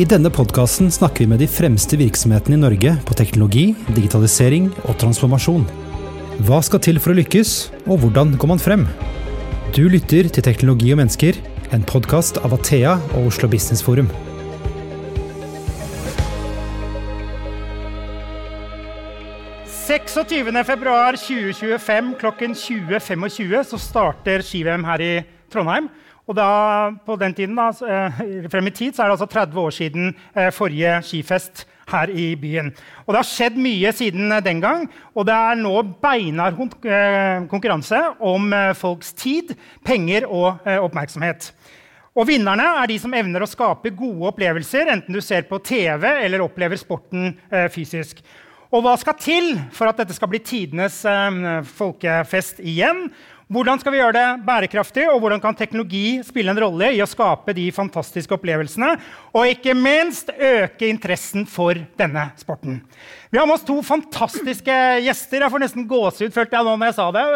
I denne podkasten snakker vi med de fremste virksomhetene i Norge på teknologi, digitalisering og transformasjon. Hva skal til for å lykkes, og hvordan går man frem? Du lytter til Teknologi og mennesker, en podkast av Athea og Oslo Business Forum. februar 2025 klokken 20.25 så starter ski-VM her i Trondheim. Og da, på den tiden, da, eh, frem i tid så er det altså 30 år siden eh, forrige skifest her i byen. Og det har skjedd mye siden eh, den gang, og det er nå beinhard konkurranse om folks tid, penger og oppmerksomhet. Og vinnerne er de som evner å skape gode opplevelser, enten du ser på TV eller opplever sporten fysisk. Og hva skal til for at dette skal bli tidenes folkefest igjen? Hvordan skal vi gjøre det bærekraftig, og hvordan kan teknologi spille en rolle i å skape de fantastiske opplevelsene? Og ikke minst øke interessen for denne sporten. Vi har med oss to fantastiske gjester. Jeg får nesten gåsehud følte jeg nå når jeg sa det.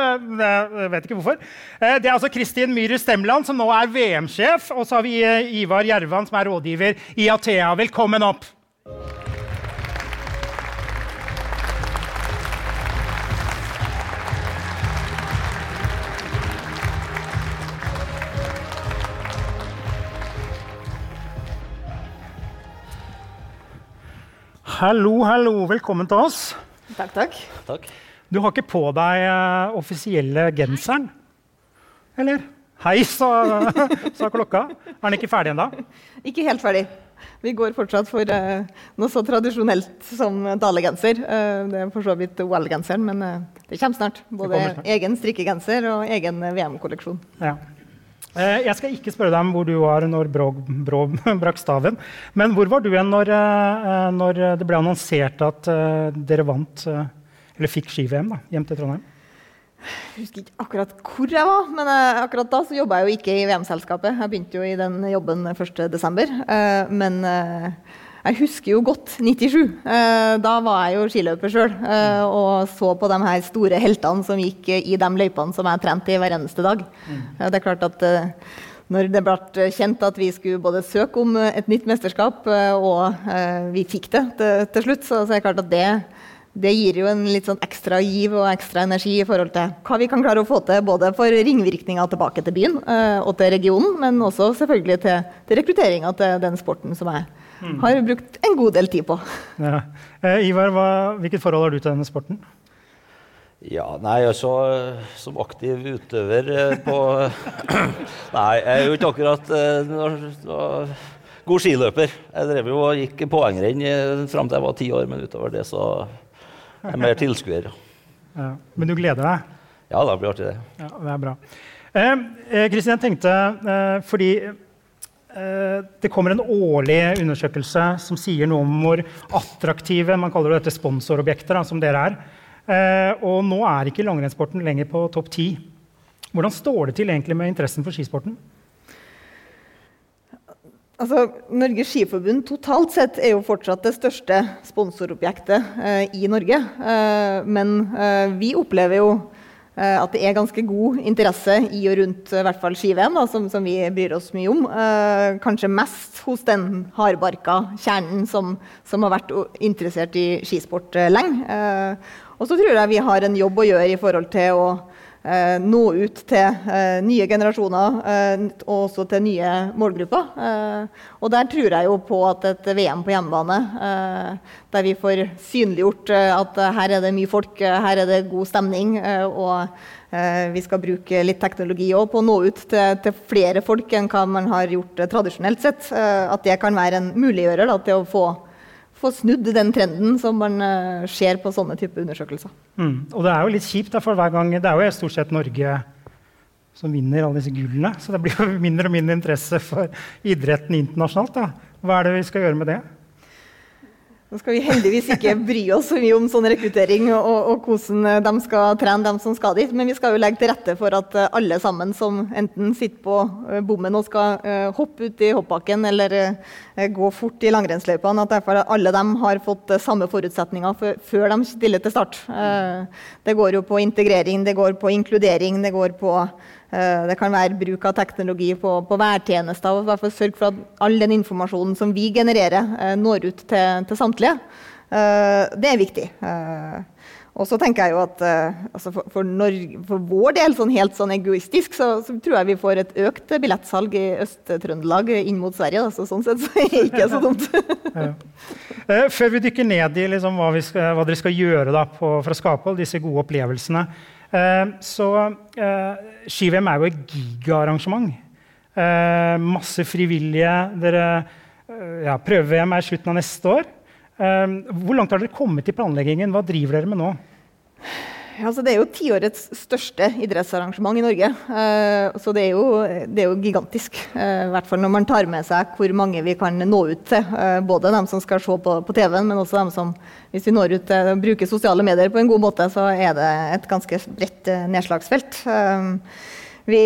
Jeg vet ikke hvorfor. Eh, det er altså Kristin Myhrer Stemland, som nå er VM-sjef. Og så har vi eh, Ivar Gjervan, som er rådgiver i Athea. Velkommen opp. Hallo, hallo. Velkommen til oss. Takk, takk. takk. Du har ikke på deg uh, offisielle genseren? Eller? Hei, sa, sa, klokka. Er den ikke ferdig ennå? Ikke helt ferdig. Vi går fortsatt for uh, noe så tradisjonelt som dalegenser. Uh, det er for så vidt OL-genseren, men det kommer snart. Både kommer snart. egen strikkegenser og egen VM-kolleksjon. Ja. Eh, jeg skal ikke spørre deg om hvor du var når Brå, Brå brakk staven. Men hvor var du igjen når, eh, når, det ble annonsert at eh, dere vant, eller fikk ski-VM hjem til Trondheim? Jeg husker ikke akkurat hvor jeg var, men akkurat da så jobba jeg jo ikke i VM-selskapet. Jeg begynte jo i den jobben 1.12. Men jeg husker jo godt 97. Eh, da var jeg jo skiløper sjøl eh, og så på de her store heltene som gikk i de løypene som jeg trente i hver eneste dag. Mm. Eh, det er klart at når det ble kjent at vi skulle både søke om et nytt mesterskap, og vi fikk det til, slutt, så, så er det klart at det, det gir jo en litt sånn ekstra giv og ekstra energi i forhold til hva vi kan klare å få til både for ringvirkninger tilbake til byen og til regionen, men også selvfølgelig til, til rekrutteringa til den sporten som er Mm. Har brukt en god del tid på. Ja. Eh, Ivar, hva, hvilket forhold har du til denne sporten? Ja, nei, altså Som aktiv utøver eh, på Nei, jeg er jo ikke akkurat uh, god skiløper. Jeg drev jo og gikk poengrenn fram til jeg var ti år, men utover det så er jeg mer tilskuer. Ja. Men du gleder deg? Ja, det blir artig, det. Ja, det er bra. Kristin, eh, jeg tenkte, eh, fordi Eh, det kommer en årlig undersøkelse som sier noe om hvor attraktive man kaller dette sponsorobjekter, som dere er. Eh, og nå er ikke langrennssporten lenger på topp ti. Hvordan står det til egentlig med interessen for skisporten? Altså, Norges Skiforbund totalt sett er jo fortsatt det største sponsorobjektet eh, i Norge. Eh, men eh, vi opplever jo Eh, at det er ganske god interesse i og rundt eh, i hvert fall ski-VM, som, som, vi bryr oss mye om. Eh, kanskje mest hos den hardbarka kjernen som, som, har vært interessert i skisport eh, lenge. Eh, og så tror jeg vi har en jobb å gjøre i forhold til å eh, nå ut til eh, nye generasjoner eh, og også til nye målgrupper. Eh, og der tror jeg jo på at et VM på hjemmebane, eh, der vi får synliggjort eh, at her er det mye folk, her er det god stemning, og vi skal bruke litt teknologi òg på å nå ut til, til, flere folk enn hva man har gjort tradisjonelt sett. At det kan være en muliggjører da, til å få få snudd den trenden som man uh, ser på sånne type undersøkelser. Mm. Og det er jo litt kjipt, for hver gang, det er jo stort sett Norge som vinner alle disse gullene. Så det blir jo mindre og mindre interesse for idretten internasjonalt. Da. Hva er det vi skal gjøre med det? Nå skal vi heldigvis ikke bry oss så mye om sånn rekruttering og, og, hvordan eh, de skal trene dem som skal dit, men vi skal jo legge til rette for at eh, alle sammen som enten sitter på eh, bommen og skal hoppe ut i hoppbakken eller gå fort i langrennsløypene, at derfor alle dem har fått samme forutsetninger før de stiller til start. Det går jo på integrering, det går på inkludering, det går på det kan være bruk av teknologi på, på værtjenester. og Sørge for at all den informasjonen som vi genererer, når ut til, til samtlige. Det er viktig. Og så tenker jeg jo at altså for, for, Norge, for, vår del, sånn helt sånn egoistisk, så, så, tror jeg vi får et økt billettsalg i Øst-Trøndelag inn mot Sverige. Så sånn sett så er det ikke så dumt. ja. før vi dykker ned i liksom, hva, skal, hva, dere skal gjøre da, på, for å skape disse gode opplevelsene, så Ski-VM er jo et gigaarrangement. masse frivillige. Dere, ja, Prøve-VM er slutten av neste år. Hvor langt har dere kommet i planleggingen? Hva driver dere med nå? Altså det er jo tiårets største idrettsarrangement i Norge. Uh, så det er, jo, det er jo gigantisk. Uh, I hvert fall når man tar med seg hvor mange vi kan nå ut til. Uh, både dem som skal se på, på TV-en, men også dem som hvis vi når ut til å bruke sosiale medier på en god måte, så er det et ganske bredt nedslagsfelt. vi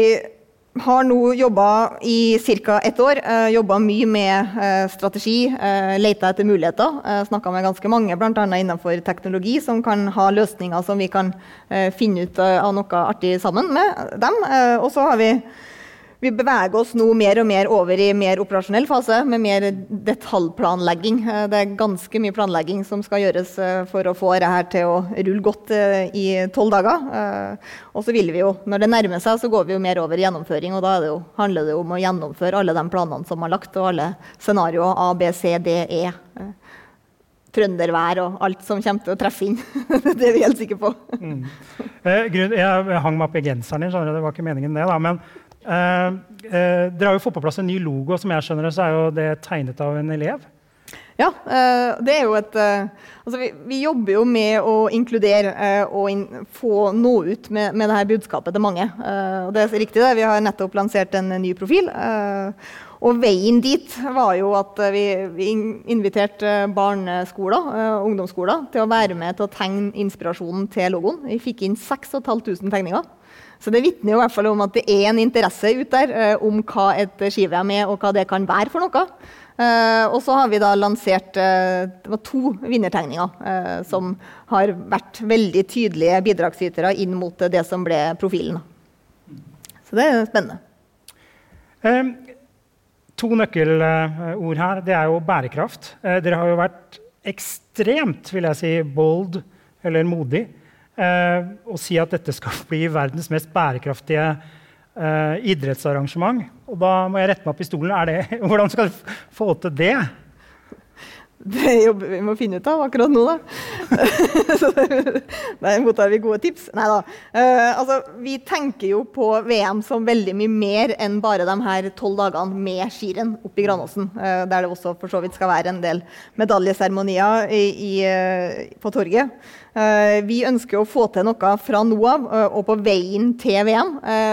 har nå jobba i ca. ett år. Uh, jobba mye med uh, strategi, uh, leita etter muligheter. Uh, Snakka med ganske mange, bl.a. innenfor teknologi, som kan ha løsninger som vi kan finne ut av noe artig sammen med dem. og så har vi vi beveger oss nå mer og mer over i mer operasjonell fase, med mer detaljplanlegging. Eh, det er ganske mye planlegging som skal gjøres eh, for å få dette til å rulle godt eh, i tolv dager. Og så vil vi jo, når det nærmer seg, så går vi jo mer over i gjennomføring. Og da det jo, handler det om å gjennomføre alle de planene som er lagt, og alle scenarioer A, B, C, D, E. Trøndervær og alt som kommer til å treffe inn. det er vi helt sikre på. Mm. Jeg hang meg opp i genseren din, det var ikke meningen det. da, men Uh, uh, dere har jo fått på plass en ny logo. Som jeg skjønner det, så er jo det tegnet av en elev. Ja, uh, det er jo et altså vi, vi, jobber jo med å inkludere og in, få nå ut med, med dette budskapet til mange. og det er riktig det, Vi har nettopp lansert en ny profil. og veien dit var jo at vi, vi inviterte barneskoler, ungdomsskoler, til å være med til å tegne inspirasjonen til logoen. Vi fikk inn 6500 tegninger. Så det vitner i hvert fall om at det er en interesse ute der eh, om hva et ski-VM er, og hva det kan være for noe. Eh, og så har vi da lansert uh, to vinnertegninger som har vært veldig tydelige bidragsytere inn mot det som ble profilen. Så det er spennende. Um, to nøkkelord her. Det er jo bærekraft. dere har jo vært ekstremt vil jeg si, bold, eller modig, eh, og si at dette skal bli verdens mest bærekraftige eh, idrettsarrangement. Og da må jeg rette meg opp i stolen. Det, hvordan skal du få til det? Det jobber vi med å finne ut av akkurat nå, da. Så der mottar vi gode tips. Nei da. Uh, altså, vi tenker jo på VM som veldig mye mer enn bare de her tolv dagene med skirenn oppe i Granåsen. Uh, der det også for så vidt skal være en del medaljeseremonier uh, på torget. Vi ønsker å få til noe fra nå av og på veien til VM.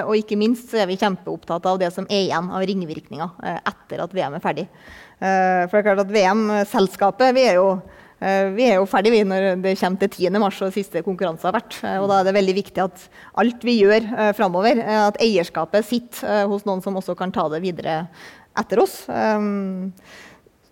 Og ikke minst er vi kjempeopptatt av det som er igjen av ringvirkninger etter at VM er ferdig. For det er klart at VM-selskapet vi er jo vi er jo ferdig når det kommer til 10. mars og siste konkurranse har vært. Og da er det veldig viktig at alt vi gjør framover, at eierskapet sitter hos noen som også kan ta det videre etter oss.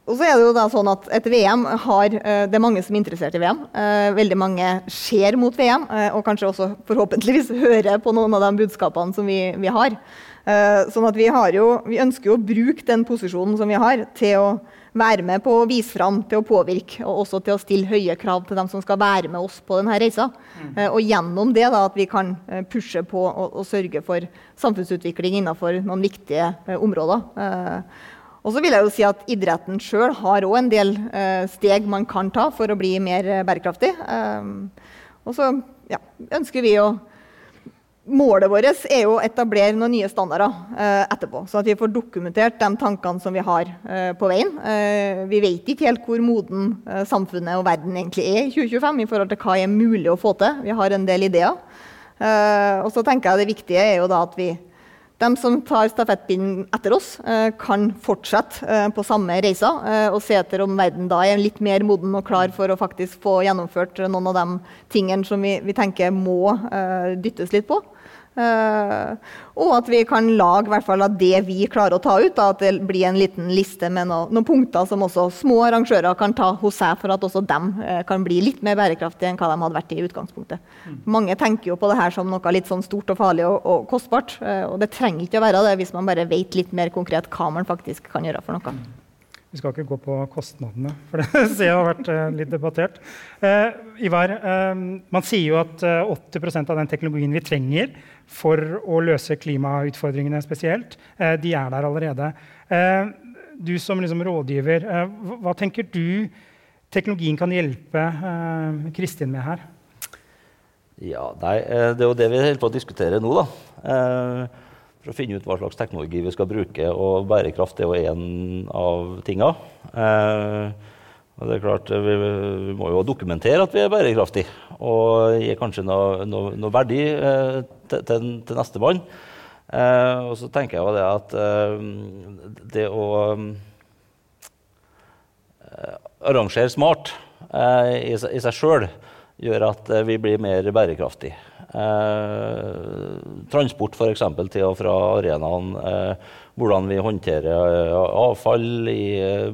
Og så er Det jo da sånn at et VM har, eh, det er mange som er interessert i VM. Eh, veldig mange ser mot VM, eh, og kanskje også forhåpentligvis hører på noen av de budskapene som vi, vi har. Sånn at vi, har jo, vi ønsker jo å bruke den posisjonen som vi har, til å være med på å vise fram, til å påvirke, og også til å stille høye krav til dem som skal være med oss på denne reisa. Mm. Og gjennom det da, at vi kan pushe på og, og sørge for samfunnsutvikling innenfor noen viktige områder. Og så vil jeg jo si at Idretten sjøl har òg en del eh, steg man kan ta for å bli mer eh, bærekraftig. Um, og så ja, ønsker vi å Målet vårt er å etablere noen nye standarder eh, etterpå. Så at vi får dokumentert de tankene som vi har eh, på veien. Eh, vi vet ikke helt hvor moden eh, samfunnet og verden egentlig er i 2025 i forhold til hva er mulig å få til. Vi har en del ideer. og så tenker jeg det viktige er jo da at vi de som tar stafettpinnen etter oss, eh, kan fortsette eh, på samme reisa eh, og se etter om verden da er litt mer moden og klar for å faktisk få gjennomført noen av de tingene som vi, vi tenker må dyttes litt på. Uh, og at vi kan lage hvert fall av det vi klarer å ta ut. Da, at det blir en liten liste med noen, noen punkter som også små arrangører kan ta hos seg, for at også dem uh, kan bli litt mer bærekraftige enn hva de hadde vært i utgangspunktet. Mm. Mange tenker jo på det her som noe litt sånn stort og farlig og, og kostbart. Uh, og det trenger ikke å være det hvis man bare vet litt mer konkret hva man faktisk kan gjøre for noe. Vi skal ikke gå på kostnadene, for det ser jeg har vært uh, litt debattert. Eh, Ivar, eh, man sier jo at 80% av den teknologien vi trenger for å løse klimautfordringene spesielt, de er der allerede. du som liksom rådgiver, hva tenker du teknologien kan hjelpe Kristin med her? Ja, nei, Det er jo det vi holder på å diskutere nå. da for å finne ut hva slags teknologi vi skal bruke. Og bærekraft er jo en av tinga. Eh, det er klart, vi, vi, må jo dokumentere at vi er bærekraftige og gi kanskje noe, noe, noe verdi eh, til, til, til nestemann. Eh, og så tenker jeg jo det at eh, det å eh, arrangere smart eh, i, i, seg sjøl gjør at vi blir mer bærekraftige. Eh, transport f.eks. til og fra arenaen. Eh, hvordan vi håndterer eh, avfall i,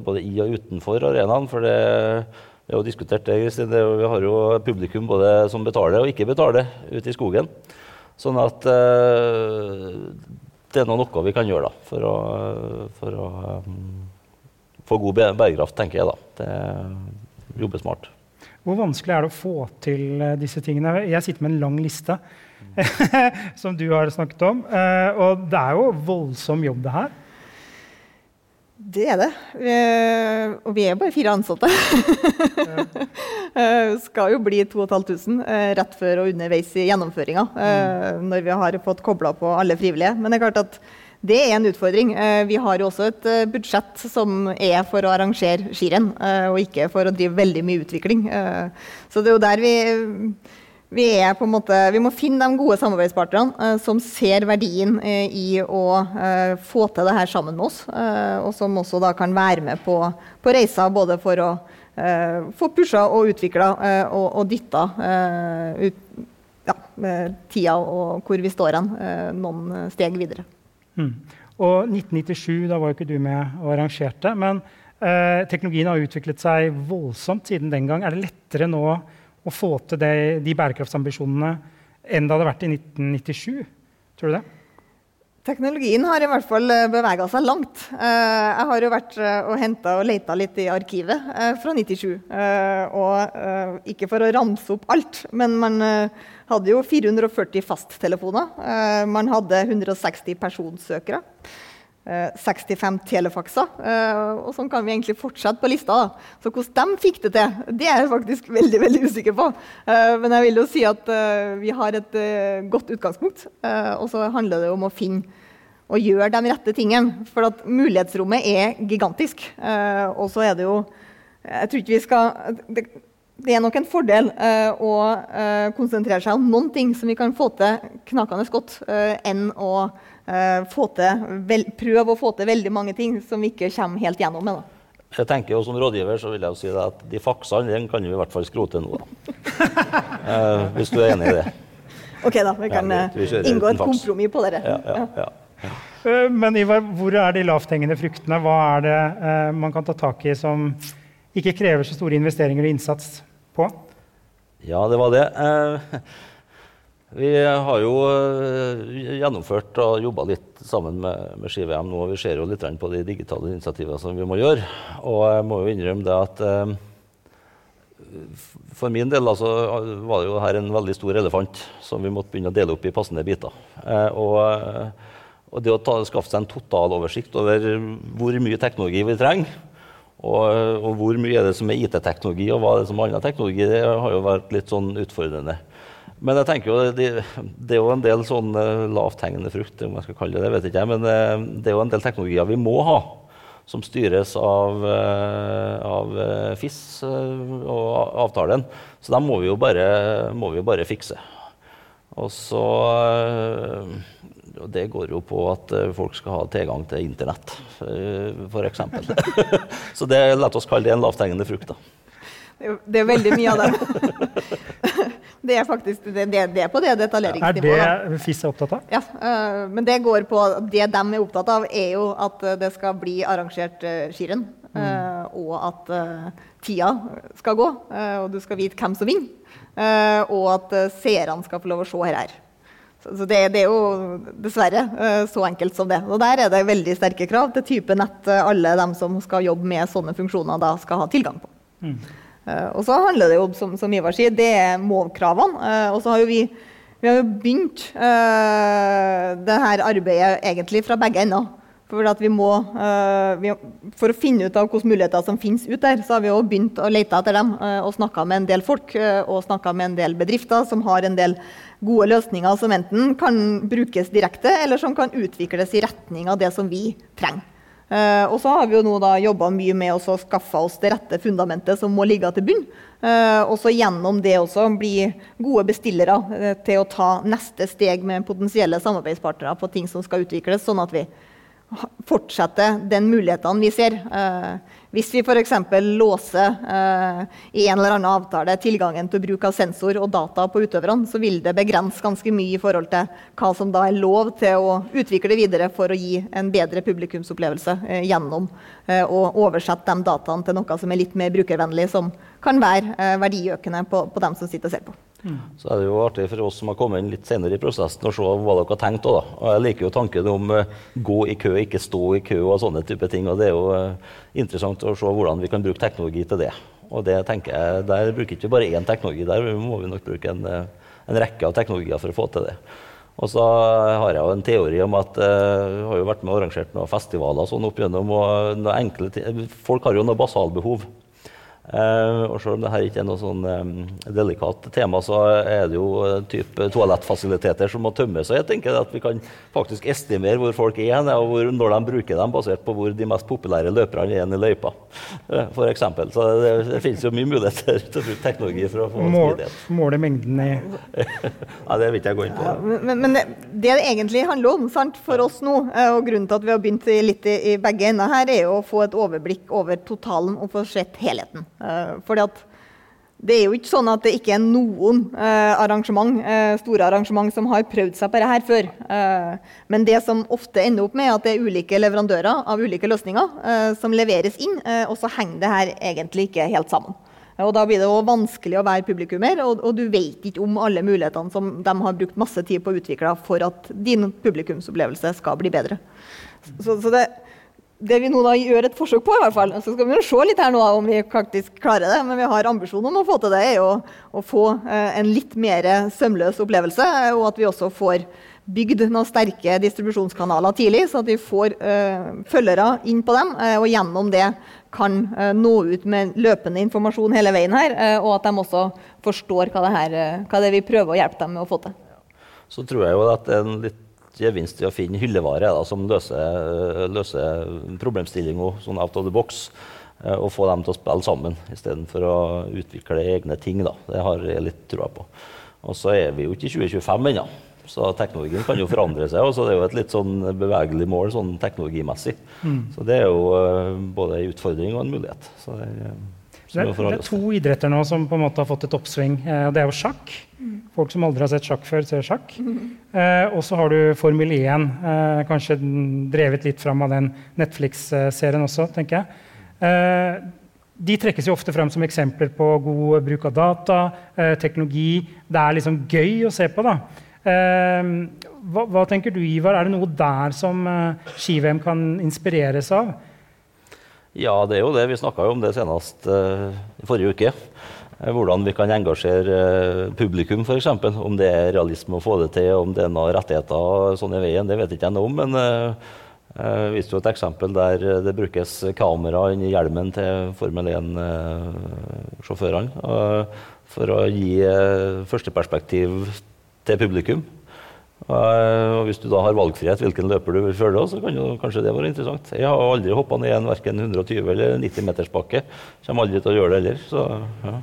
både i og utenfor arenaen. For det, vi har jo diskutert det, Kristin. Vi har jo publikum både som betaler og ikke betaler ute i skogen. Sånn at det er noe vi kan gjøre da, for å, for å um, få god bærekraft, tenker jeg. da. Det jobber smart. Hvor vanskelig er det å få til eh, disse tingene? Jeg sitter med en lang liste som du har snakket om. Eh, og det er jo voldsom jobb, det her. Det er det. og vi er bare fire ansatte. Skal jo bli 2500 eh, rett før og underveis i gjennomføringa. Mm. Når vi har fått kobla på alle frivillige. Men det er klart at det er en utfordring. Eh, vi har jo også et eh, budsjett som er for å arrangere skirenn, eh, og ikke for å drive veldig mye utvikling. Så det er jo der vi, vi måte, vi må finne de gode samarbeidspartnerne som ser verdien i å få til det her sammen med oss, og som også da kan være med på, på reiser både for å få pusha og utvikla og, og dytta ut, ja, tida og hvor vi står hen, noen steg videre. Mm. Og 1997, da var jo ikke du med og arrangerte. Men eh, teknologien har utviklet seg voldsomt siden den gang. Er det lettere nå å få til det, de bærekraftsambisjonene enn det hadde vært i 1997? Tror du det? Teknologien har i hvert fall eh, bevega seg langt. Eh, jeg har jo vært eh, og henta og leita litt i arkivet fra 97. Og ikke for å ramse opp alt, men man hadde jo 440 fasttelefoner. Man hadde 160 personsøkere. 65 telefakser. Og sånn kan vi egentlig fortsette på lista. Da. Så hvordan de fikk det til, det er jeg faktisk veldig veldig usikker på. Men jeg vil jo si at vi har et godt utgangspunkt. Og så handler det om å finne og gjøre de rette tingene. For at mulighetsrommet er gigantisk. Og så er det jo Jeg tror ikke vi skal det, det er nok en fordel uh, å uh, konsentrere seg om noen ting som vi kan få til knakende godt, uh, enn å til, vel, prøve å få til veldig mange ting som vi ikke kommer helt gjennom med. Da. Jeg tenker jo Som rådgiver så vil jeg jo si at de faksene den kan vi i hvert fall skrote nå. hvis du er enig i det. Ok, da. Vi kan ja, vi, vi inngå et kompromiss på dere. Ja, ja, ja. ja. Men Ivar, hvor er de lavthengende fruktene? Hva er det man kan ta tak i som ikke krever så store investeringer og innsats? på? Ja, det var det. Eh, vi har jo eh, gjennomført og jobba litt sammen med, med Ski-VM nå. Vi ser jo litt på de digitale initiativene som vi må gjøre. Og jeg må jo innrømme det at eh, for min del altså, var det jo her en veldig stor elefant som vi måtte begynne å dele opp i passende biter. Og, og det å ta, skaffe seg en totaloversikt over hvor mye teknologi vi trenger, og, og, hvor mye er det som er IT-teknologi, og hva er det som er annen teknologi, det har jo vært litt sånn utfordrende. Men jeg tenker jo, det, det er jo en del sånn lavthengende frukt, om jeg skal kalle det det, vet ikke jeg, men eh, det er jo en del teknologier vi må ha, som styres av, eh, av eh, FIS og avtalen. Så dem må vi jo bare, må vi jo bare fikse. Og så det går jo på at eh, folk skal ha tilgang til Internett, eh, f.eks. Så det, la oss kalle det en lavthengende frukt. da. Det er veldig mye av det. Det er faktisk det, det, det er på det Er det FIS er opptatt av? Ja, uh, men det går på Det de er opptatt av, er jo at øh, det skal bli arrangert uh, skirenn. øh, og at tida skal gå, og du skal vite hvem som vinner. og at seerne skal få lov å se her. her. Så, det, det er jo dessverre så enkelt som det. Og der er det veldig sterke krav til type nett alle dem som skal jobbe med sånne funksjoner, da skal ha tilgang på. Eh, og så handler det jo, som, som Ivar sier, det er målkravene. Eh, og så har jo vi, vi har jo begynt uh, det her arbeidet egentlig fra begge ender. For, vi må, uh, vi, for å finne ut av hvilke muligheter som finnes ut der, så har vi jo begynt å lete etter dem. Uh, og snakka med en del folk eh, og snakka med en del bedrifter som har en del gode løsninger som enten kan brukes direkte, eller som kan utvikles i retning av det som vi trenger. Eh, og så har vi jo nå da jobba mye med å skaffe oss det rette fundamentet som må ligge til bunn. Eh, og så gjennom det også bli gode bestillere eh, til å ta neste steg med potensielle samarbeidspartnere på ting som skal utvikles, sånn at vi fortsetter fortsette den mulighetene vi ser. Hvis vi f.eks. låser eh, i en eller annen avtale tilgangen til bruk av sensor og data på utøverne, så vil det begrense ganske mye i forhold til hva som da er lov til å utvikle videre for å gi en bedre publikumsopplevelse eh, gjennom eh, å oversette de dataene til noe som er litt mer brukervennlig, som kan være eh, verdiøkende på, på dem som sitter og ser på. Så er det jo artig for oss som har kommet inn litt senere i prosessen, å se hva dere har tenkt. Da. Og jeg liker jo tanken om uh, gå i kø, ikke stå i kø og sånne type ting. og Det er jo uh, interessant å se hvordan vi kan bruke teknologi til det. Og det tenker jeg, Der bruker ikke vi bare én teknologi, der må vi nok bruke en, eh, en rekke av teknologier for å få til det. Og så har jeg jo en teori om at jeg har jo vært med og arrangert noen festivaler sånn opp gjennom, og enkle. Folk har jo noe basalbehov. Eh, og selv om dette ikke er noe sånn eh, delikat tema, så er det jo eh, type toalettfasiliteter som må tømmes. Og jeg tenker at vi kan faktisk estimere hvor folk er hen, og hvor, når de bruker dem, basert på hvor de mest populære løperne er i løypa. For eksempel. så det, det finnes jo mye muligheter til å bruke teknologi for å få Mål, smidighet. måle mengden i Nei, det vil ikke jeg gå inn på. Ja, men, men det det egentlig handler om sant, for oss nå, og grunnen til at vi har begynt litt i, i begge ender her, er jo å få et overblikk over totalen og få sett helheten. Eh, fordi at det er jo ikke sånn at det ikke er noen eh, arrangement, eh, store arrangement som har prøvd seg på det her før. Men det som ofte ender opp med, er at det er ulike leverandører av ulike løsninger som leveres inn, og så henger det her egentlig ikke helt sammen. Og Da blir det også vanskelig å være publikummer, og, og du vet ikke om alle mulighetene som de har brukt masse tid på å utvikle for at din publikumsopplevelse skal bli bedre. Så, så det, det vi nå da gjør et forsøk på, i hvert fall, så skal vi jo se litt her nå om vi faktisk klarer det, men vi har ambisjon om å få til det, er jo å få eh, en litt mer sømløs opplevelse, eh, og at vi også får bygd noen sterke distribusjonskanaler tidlig, så at vi får eh, følgere inn på dem, og gjennom det kan nå ut med løpende informasjon hele veien her, og at de også forstår hva det, her, hva det er vi prøver å hjelpe dem med å få til. Så tror jeg jo at en litt gevinst i å finne hyllevare da, som løser, løser problemstillinga sånn out of the box. eh, Og få dem til å spille sammen istedenfor å utvikle egne ting. Da. Det har jeg litt trua på. Og så er vi jo ikke i 2025 ennå, så teknologien kan jo forandre seg. Og så det er jo et litt sånn bevegelig mål sånn teknologimessig. Så det er jo eh, både en utfordring og en mulighet. Så det, er, eh, Det er, det er to idretter nå som på en måte har fått et oppsving. Eh, det er jo sjakk. Folk som aldri har sett sjakk før, ser sjakk. Eh, og så har du Formel 1, eh, kanskje drevet litt fram av den Netflix-serien også, tenker jeg. Eh, de trekkes jo ofte fram som eksempler på god bruk av data, eh, teknologi. Det er liksom gøy å se på. da. Hva, hva tenker du, Ivar? Er det noe der som ski-VM kan inspireres av? Ja, det er jo det. Vi snakka jo om det senest uh, forrige uke. Eh, Hvordan vi kan engasjere uh, publikum, f.eks. Om det er realisme å få det til, om det er noen rettigheter sånn i veien, det vet ikke jeg noe om. Men uh, jeg viste et eksempel der det brukes kamera inni hjelmen til Formel 1-sjåførene for å gi førsteperspektiv til publikum. Eh, Og hvis du da har valgfrihet hvilken løper du vil følge, så kan jo kanskje det være interessant. Jeg har aldri hoppa ned en verken 120 eller 90 meters bakke. Kommer aldri til å gjøre det heller. Så, ja.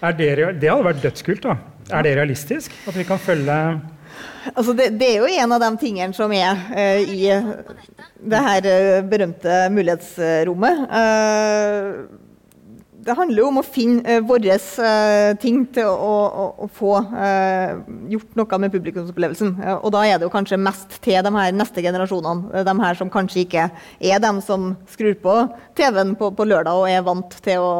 Er det, det hadde vært dødskult. da. Er det realistisk? At vi kan følge Altså det, det er jo en av de tingene som er uh, i det her eh, berømte mulighetsrommet. Eh, det handler jo om å finne uh, våre uh, ting til å, å, å få uh, gjort noe med publikumsopplevelsen. og da er det jo kanskje mest til de her neste generasjonene. De her som kanskje ikke er dem som skrur på TV-en på, på, lørdag og er vant til å,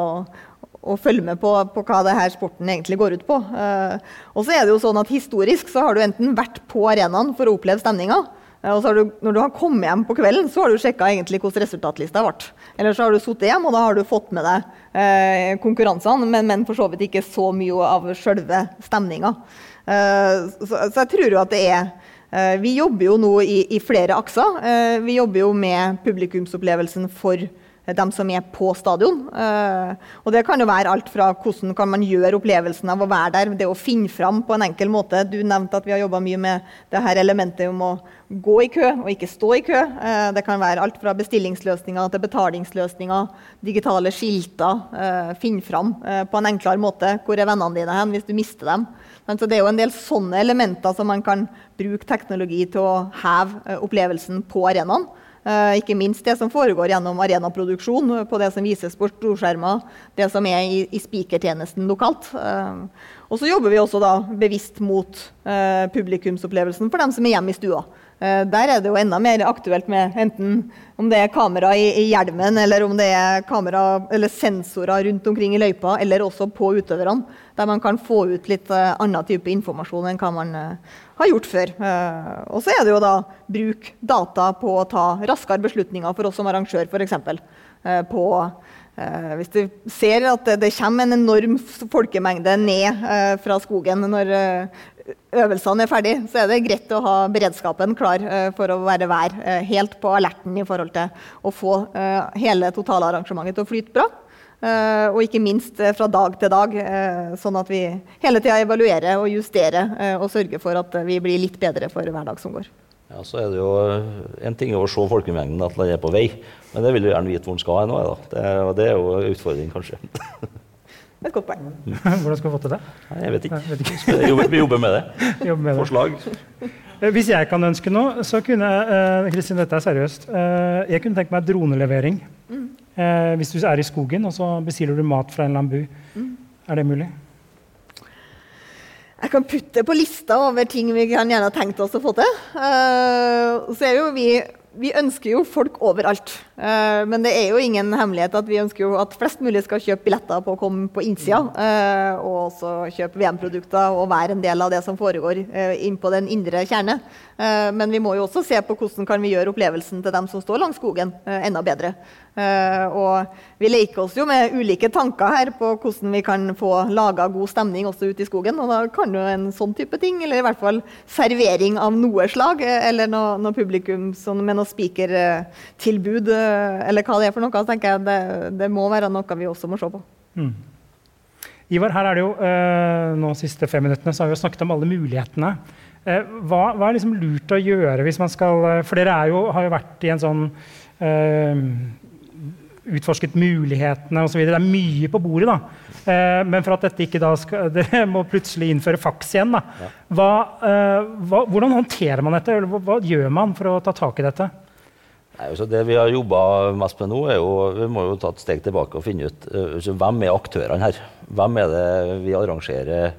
å følge med på, på, hva det her sporten egentlig går ut på. og så er det jo sånn at Historisk så har du enten vært på arenaen for å oppleve stemninga, Eh, og du, når du har kommet hjem på kvelden, så har du sjekka hvordan resultatlista ble. Eller så har du sittet hjem og da har du fått med deg eh, konkurransene, men, men, for så vidt ikke så mye av selve stemninga. Eh, så, så, jeg tror jo at det er eh, Vi jobber jo nå i, i flere akser. Vi jobber jo med publikumsopplevelsen for dem som er på stadion. Uh, og Det kan jo være alt fra hvordan kan man gjøre opplevelsen av å være der, det å finne fram på en enkel måte. Du nevnte at vi har jobba mye med det her elementet om å gå i kø og ikke stå i kø. Uh, det kan være alt fra bestillingsløsninger til betalingsløsninger, digitale skilter. Uh, finne fram på en enklere måte. Hvor er vennene dine hen hvis du mister dem? Så det er jo en del sånne elementer som man kan bruke teknologi til å heve opplevelsen på arenaen. Uh, ikke minst det som foregår gjennom arenaproduksjon, på det som vises på storskjermer, det som er i, i spikertjenesten lokalt. Uh, og så jobber vi også da bevisst mot uh, publikumsopplevelsen for dem som er hjemme i stua. Eh, der er det jo enda mer aktuelt med enten om det er kamera i, i hjelmen, eller om det er kamera, sensorer rundt omkring i løypa, eller også på utøverne, der man kan få ut litt uh, annen type informasjon enn hva man uh, har gjort før. Uh, og så er det jo da bruk data på å ta raskere beslutninger for oss som arrangør, f.eks. Uh, på hvis du ser at det, det, kommer en enorm folkemengde ned fra skogen når øvelsene er ferdig, så er det greit å ha beredskapen klar uh, for å være vær. Uh, helt på alerten i forhold til å få uh, hele totalarrangementet til å flyte bra. og ikke minst fra dag til dag, sånn at vi hele tida evaluerer og justerer og sørger for at vi blir litt bedre for hver dag som går. Ja, så er det jo En ting å se folkemengden at den er på vei, men det vil du gjerne vite hvor den skal hen. Det, det er jo en utfordring, kanskje. Et godt poeng. Hvordan skal vi få til det? Nei, jeg vet ikke. Jeg vet ikke. Vi jobber med det. Jobber med Forslag. Det. hvis jeg kan ønske noe, så kunne uh, Kristin, dette er seriøst. Uh, jeg kunne tenke meg dronelevering. Mm. Uh, hvis du er i skogen og så bestiller du mat fra en eller annen bu. Mm. Er det mulig? Jeg kan putte på lista over ting vi kan gjerne ha tenkt oss å få til. Så er jo vi vi ønsker jo folk overalt. Uh, men det er jo ingen hemmelighet at vi ønsker jo at flest mulig skal kjøpe billetter på å komme på innsida. Uh, og også kjøpe VM-produkter og være en del av det som foregår uh, inn på den indre kjerne. men vi må jo også se på hvordan kan vi gjøre opplevelsen til dem som står langs skogen, enda bedre. og vi leker oss jo med ulike tanker her på hvordan vi kan få laga god stemning også ute i skogen. Og da kan jo en sånn type ting, eller i hvert fall servering av noe slag, eller noe, noe publikum som, med noe spikertilbud, eh, eller hva det er for noe, så tenker jeg det, det må være noe vi også må se på. Mm. Ivar, her er det jo øh, nå siste fem minuttene så har vi jo snakket om alle mulighetene. Eh, hva, hva, er liksom lurt å gjøre hvis man skal For dere jo, har jo vært i en sånn øh, Utforsket mulighetene osv. Det er mye på bordet. da. Eh, men for at dette ikke da skal Dere må plutselig innføre faks igjen. da. Hva, eh, hva, hvordan håndterer man dette? Hva, hva, gjør man for å ta tak i dette? Nei, altså det vi har jobba mest med nå, er jo Vi må jo ta et steg tilbake og finne ut altså, hvem er aktørene her. Hvem er det vi arrangerer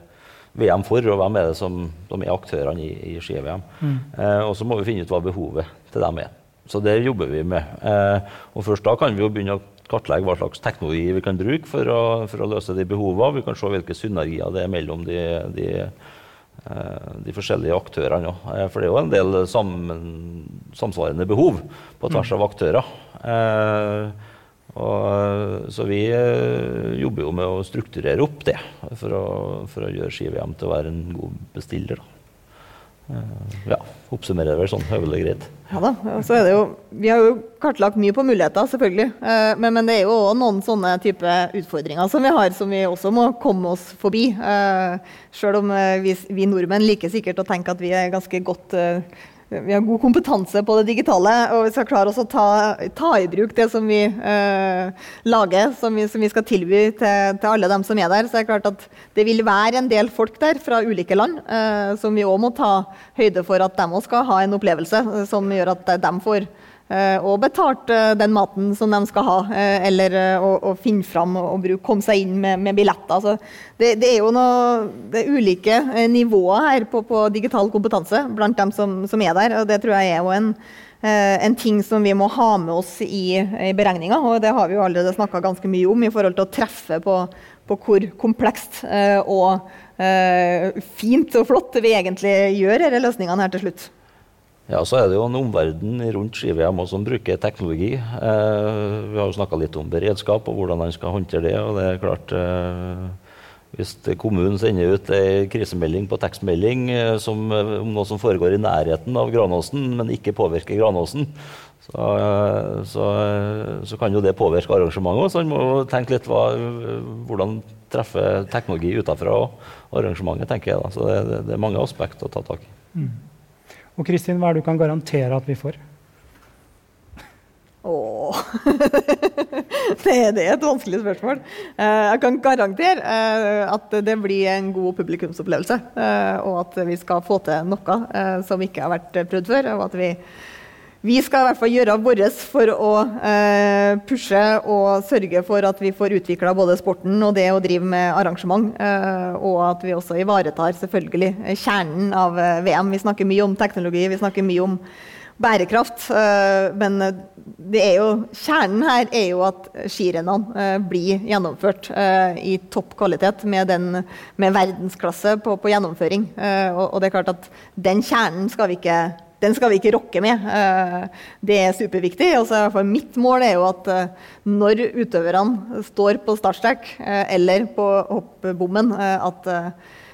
VM for, og hvem er det som, som er aktørene i, i ski-VM? Mm. Eh, og så må vi finne ut hva behovet til dem er. Så det jobber vi med. Eh, og først da kan vi jo begynne å kartlegge hva slags teknologi vi kan bruke for å, for å løse de behovene. Vi kan se hvilke synergier det er mellom de, de, eh, de forskjellige aktørene. òg. for det er jo en del sammen, samsvarende behov på tvers av aktører. Eh, og, så vi jobber jo med å strukturere opp det for å, for å gjøre Ski-VM til å være en god bestiller. Da. Eh, ja, oppsummerer vel sånn høvelig greit. Ja da. Så er det jo, vi har jo kartlagt mye på muligheter, selvfølgelig. Eh, men, men det er jo også noen sånne type utfordringer som vi har, som vi også må komme oss forbi. Eh, Sjøl om vi, vi, nordmenn liker sikkert å tenke at vi er ganske godt vi har god kompetanse på det digitale, og vi skal klare oss å ta, ta i bruk det som vi eh, lager, som vi, som vi, skal tilby til, til, alle dem som er der. Så det er klart at det vil være en del folk der fra ulike land eh, som vi òg må ta høyde for at de òg skal ha en opplevelse som gjør at de får Eh, og betalt eh, den maten som de skal ha, eh, eller å, å finne fram og bruke, komme seg inn med, med billetter. Altså, det, det, er jo noe, det er ulike nivåer her på, på digital kompetanse blant dem som, som, er der. og Det tror jeg er jo en, en ting som vi må ha med oss i, i beregninga. Og det har vi jo allerede snakka ganske mye om i forhold til å treffe på, på hvor komplekst og fint og flott vi egentlig gjør disse løsningene her til slutt. Ja, Så er det jo en omverden rundt ski-VM som bruker teknologi. Eh, vi har jo snakka litt om beredskap og hvordan man skal håndtere det. og det er klart eh, Hvis kommunen sender ut ei krisemelding på tekstmelding eh, som, eh, om noe som foregår i nærheten av Granåsen, men ikke påvirker Granåsen, så, eh, så, så kan jo det påvirke arrangementet. Så man må tenke litt hva, hvordan treffer teknologi utenfra arrangementet, tenker jeg. da. Så det, det, er mange aspekter å ta tak i. Mm. Og Kristin, hva er det du kan garantere at vi får? Åh det, det, er et vanskelig spørsmål. Eh, jeg kan garantere eh, at det blir en god publikumsopplevelse. Eh, og at vi skal få til noe som ikke har vært prøvd før. og at vi vi skal i hvert fall gjøre vårt for å eh, pushe og sørge for at vi får utvikla både sporten og det å drive med arrangement. Eh, og at vi også ivaretar selvfølgelig kjernen av eh, VM. Vi snakker mye om teknologi, vi snakker mye om bærekraft. Eh, men jo, kjernen her er jo at skirennene eh, blir gjennomført eh, i topp kvalitet med, den, med verdensklasse på, på gjennomføring. Og, og det er klart at den kjernen skal vi ikke den skal vi ikke rokke med. Eh, det er superviktig. For mitt mål er jo at eh, når utøverne står på startstrek eh, eller på hoppbommen, at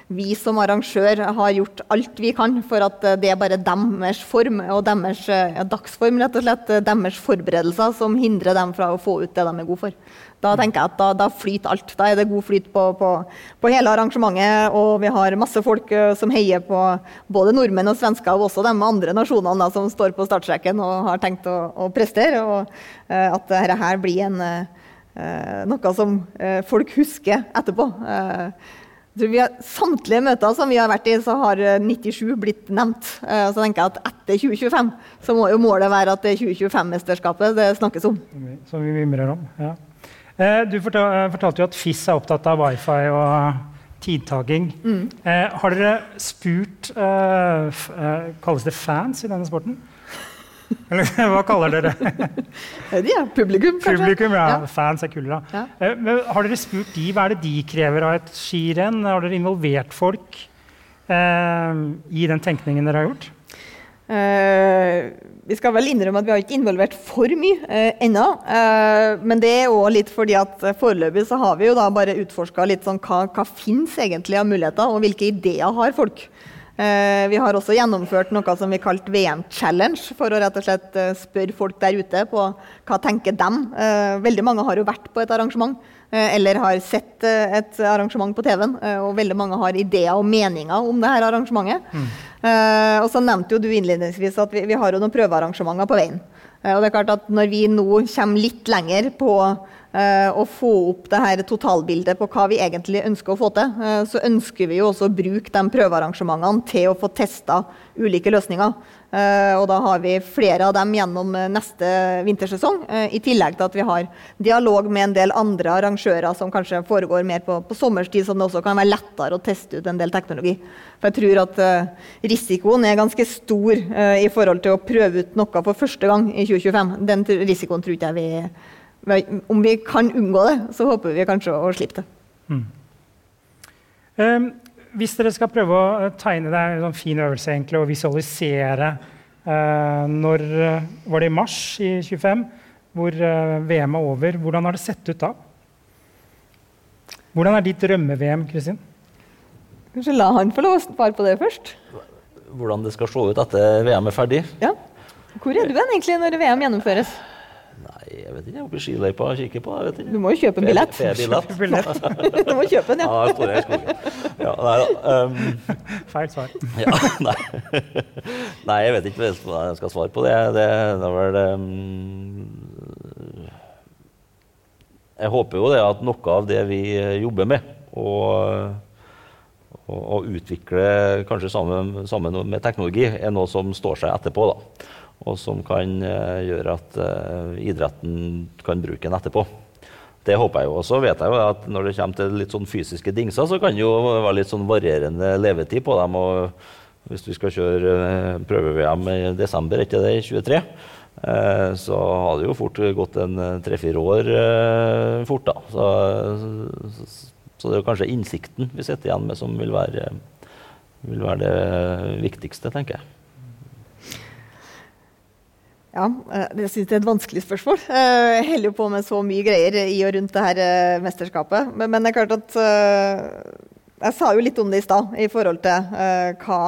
vi som arrangør har gjort alt vi kan for at det er bare deres form og deres ja, dagsform, rett og slett, deres forberedelser som hindrer dem fra å få ut det de er gode for. Da tenker jeg at da, da, flyter alt. Da er det god flyt på, på, på, hele arrangementet. Og vi har masse folk uh, som heier på både nordmenn og svensker, og også de andre nasjonene da, som står på startstreken og har tenkt å, å prestere. Og uh, at dette her blir en, uh, noe som folk husker etterpå. Har, samtlige møter som vi har vært i, så har 97 blitt nevnt. Så tenker jeg at etter 2025 så må jo målet være at det er 2025-mesterskapet det snakkes om. Som vi mimrer om, ja. Eh, du eh, fortalte jo at FIS er opptatt av wifi og tidtaking. Mm. Eh, har dere spurt Kalles det fans i denne sporten? Eller hva kaller dere det? ja, publikum, kanskje. Publikum, ja. ja. Fans er kulere. Ja. har dere spurt de, Hva er det de krever av et skirenn? Har dere involvert folk eh, i den tenkningen dere har gjort? Uh, vi skal vel innrømme at vi har ikke involvert for mye uh, ennå. Uh, men det er òg litt fordi at foreløpig så har vi jo da bare utforska litt sånn hva, hva fins egentlig av muligheter, og hvilke ideer har folk. Uh, vi har også gjennomført noe som vi kalte VM Challenge, for å rett og slett spørre folk der ute på hva tenker dem. veldig mange har jo vært på et arrangement. Eh, eller har sett eh, et arrangement på TV-en. Eh, og veldig mange har ideer og meninger om det her arrangementet. Mm. Og så nevnte jo du innledningsvis at vi, vi har jo noen prøvearrangementer på veien. Og det er klart at når vi nå kommer litt lenger på å få opp det her totalbildet på hva vi egentlig ønsker å få til, så ønsker vi jo også å bruke de prøvearrangementene til å få testa ulike løsninger. Uh, og da har vi flere av dem gjennom neste vintersesong. I tillegg til at vi har dialog med en del andre arrangører som kanskje foregår mer på, på sommerstid, som det også kan være lettere å teste ut en del teknologi. For jeg tror at risikoen er ganske stor i forhold til å prøve ut noe for første gang i 2025. Den risikoen tror ikke jeg vi Om vi kan unngå det, så håper vi kanskje å, slippe det. Mm. Um, hvis dere skal prøve å eh, tegne det er en sånn fin øvelse egentlig, og visualisere uh, Når uh, var det i mars i 25, hvor uh, VM er over? Hvordan har det sett ut da? Hvordan er ditt drømme-VM, Kristin? Kanskje la han få lov å svare på det først? Hvordan det skal se ut etter VM er ferdig? Ja. Hvor er du hen egentlig når VM gjennomføres? Nei, jeg vet ikke. Oppe i skiløypa og kikker på. jeg vet ikke. Du må jo kjøpe en billett. du må kjøpe en, ja. ja står jeg i skogen. Ja, nei. Um, Feil svar. ja, nei. nei, jeg vet ikke hva jeg skal svare på det. Det, det var vel um, Jeg håper jo det at noe av det vi jobber med, og, og, og utvikle kanskje sammen, sammen, med teknologi, er noe som står seg etterpå. da. Og som kan uh, gjøre at uh, idretten kan bruke den etterpå. Det håper jeg jo. Og så vet jeg jo at når det kommer til litt sånn fysiske dingser, så kan det jo være litt sånn varierende levetid på dem. og Hvis vi skal kjøre prøve-VM i desember, ikke det, i 23, så har det jo fort gått en tre-fire år fort, da. Så, så, det er kanskje innsikten vi sitter igjen med som vil være vil være det viktigste, tenker jeg. Ja, eh, jeg syns det er et vanskelig spørsmål. Eh, jeg holder jo på med så mye greier i og rundt det her eh, mesterskapet. Men, men det er klart at Jeg sa jo litt om det i stad, i forhold til hva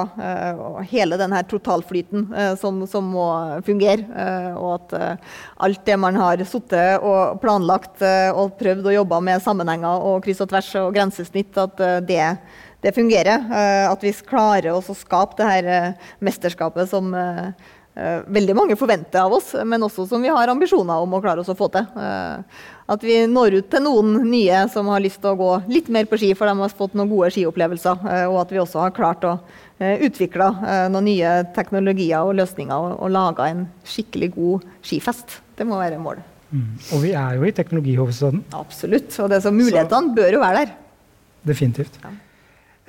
hele denne totalflyten som, som, må fungere. og at alt det man har sittet og planlagt og prøvd å jobbe med sammenhenger og kryss og tvers og grensesnitt, at det det fungerer. At vi klarer å skape det her mesterskapet som eh, veldig mange forventer av oss, men også som vi har ambisjoner om å klare oss å få til. At vi når ut til noen nye som har lyst til å gå litt mer på ski, for de har fått noen gode skiopplevelser. Og at vi også har klart å utvikle noen nye teknologier og løsninger og, laga en skikkelig god skifest. Det må være målet. Mm. Og vi er jo i teknologihovedstaden. Absolutt. Og det som mulighetene så, bør jo være der. Definitivt. Ja.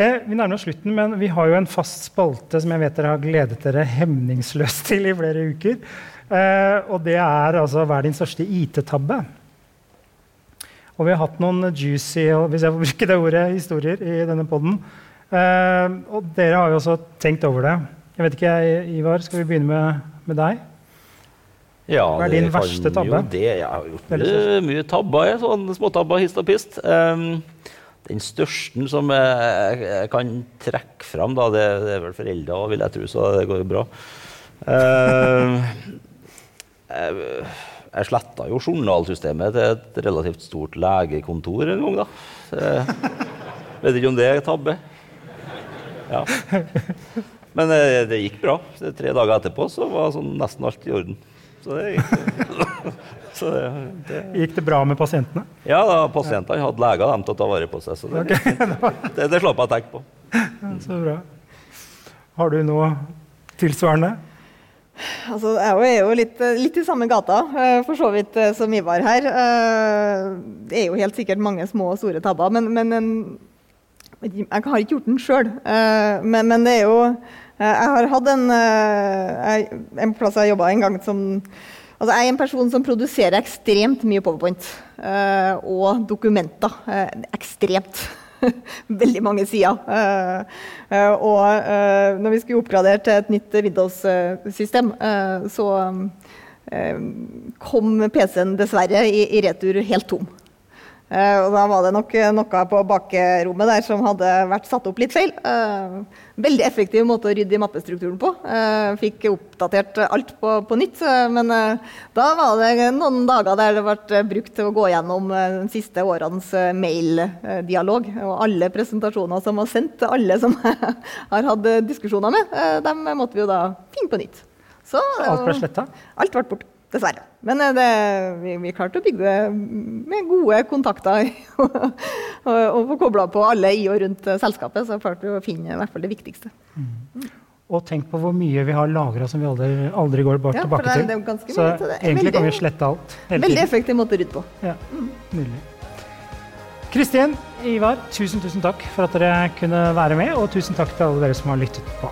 Eh, vi nærmer oss slutten, men vi har jo en fast spalte som jeg vet dere har gledet dere hemningsløst til i flere uker. Eh, og det er altså Hva er din største IT-tabbe? Og vi har hatt noen juicy hvis jeg får bruke det ordet, historier i denne poden. Eh, og dere har jo også tenkt over det. Jeg vet ikke, Ivar, skal vi begynne med, med deg? Ja, Hva er din verste tabbe? Det, jeg har gjort mye, mye tabber. Sånn småtabber hist og pist. Um, den største som jeg, kan trekke fram, da, det, det, er vel foreldre, vil jeg tro, så det går jo bra. Uh, jeg, sletta jo journalsystemet til et relativt stort legekontor en gang, da. Jeg vet ikke om det er tabbe. Ja. Men det, det gikk bra. Tre dager etterpå så var sånn nesten alt i orden. Så det gikk Så det, det... Gikk det bra med pasientene? Ja, da, pasientene hadde leger dem til å ta vare på seg. Så det, okay. det, det slapp jeg å tenke på. så bra. Har du noe tilsvarende? Altså, jeg er jo litt, litt, i samme gata, eh, for så vidt eh, som Ivar her. Eh, det er jo helt sikkert mange små og store tabber, men, men jeg har ikke gjort den sjøl. Men, men, det er jo Jeg har hatt en, en plass jeg jobba en gang som Altså, jeg er en person som produserer ekstremt mye Powerpoint uh, og dokumenter. Ekstremt. Veldig mange sider. Og når vi skulle oppgradere til et nytt Windows-system, så kom PC-en dessverre i retur helt tom. Uh, og da var det nok noe på bakrommet der som hadde vært satt opp litt feil. Uh, veldig effektiv måte å rydde i mappestrukturen på. Fikk oppdatert alt på, på nytt. men da var det noen dager der det ble brukt til å gå gjennom de siste årenes maildialog. Og alle presentasjoner som var sendt, alle som har hatt diskusjoner med, dem måtte vi jo da finne på nytt. Så, alt ble sletta? Alt ble borte. Dessverre. Men eh, det, vi, vi, klarte å bygge det med gode kontakter og, og få kobla på alle i og rundt eh, selskapet. Så klarte vi å finne i hvert fall det viktigste. Mm. Og tenk på hvor mye vi har lagra som vi aldri, aldri går ja, tilbake til. så egentlig veldig, kan vi slette alt. Veldig effektiv måte å rydde på. Ja, mm. Kristin, Ivar, tusen, tusen takk for at dere kunne være med, og tusen takk til alle dere som har lyttet på.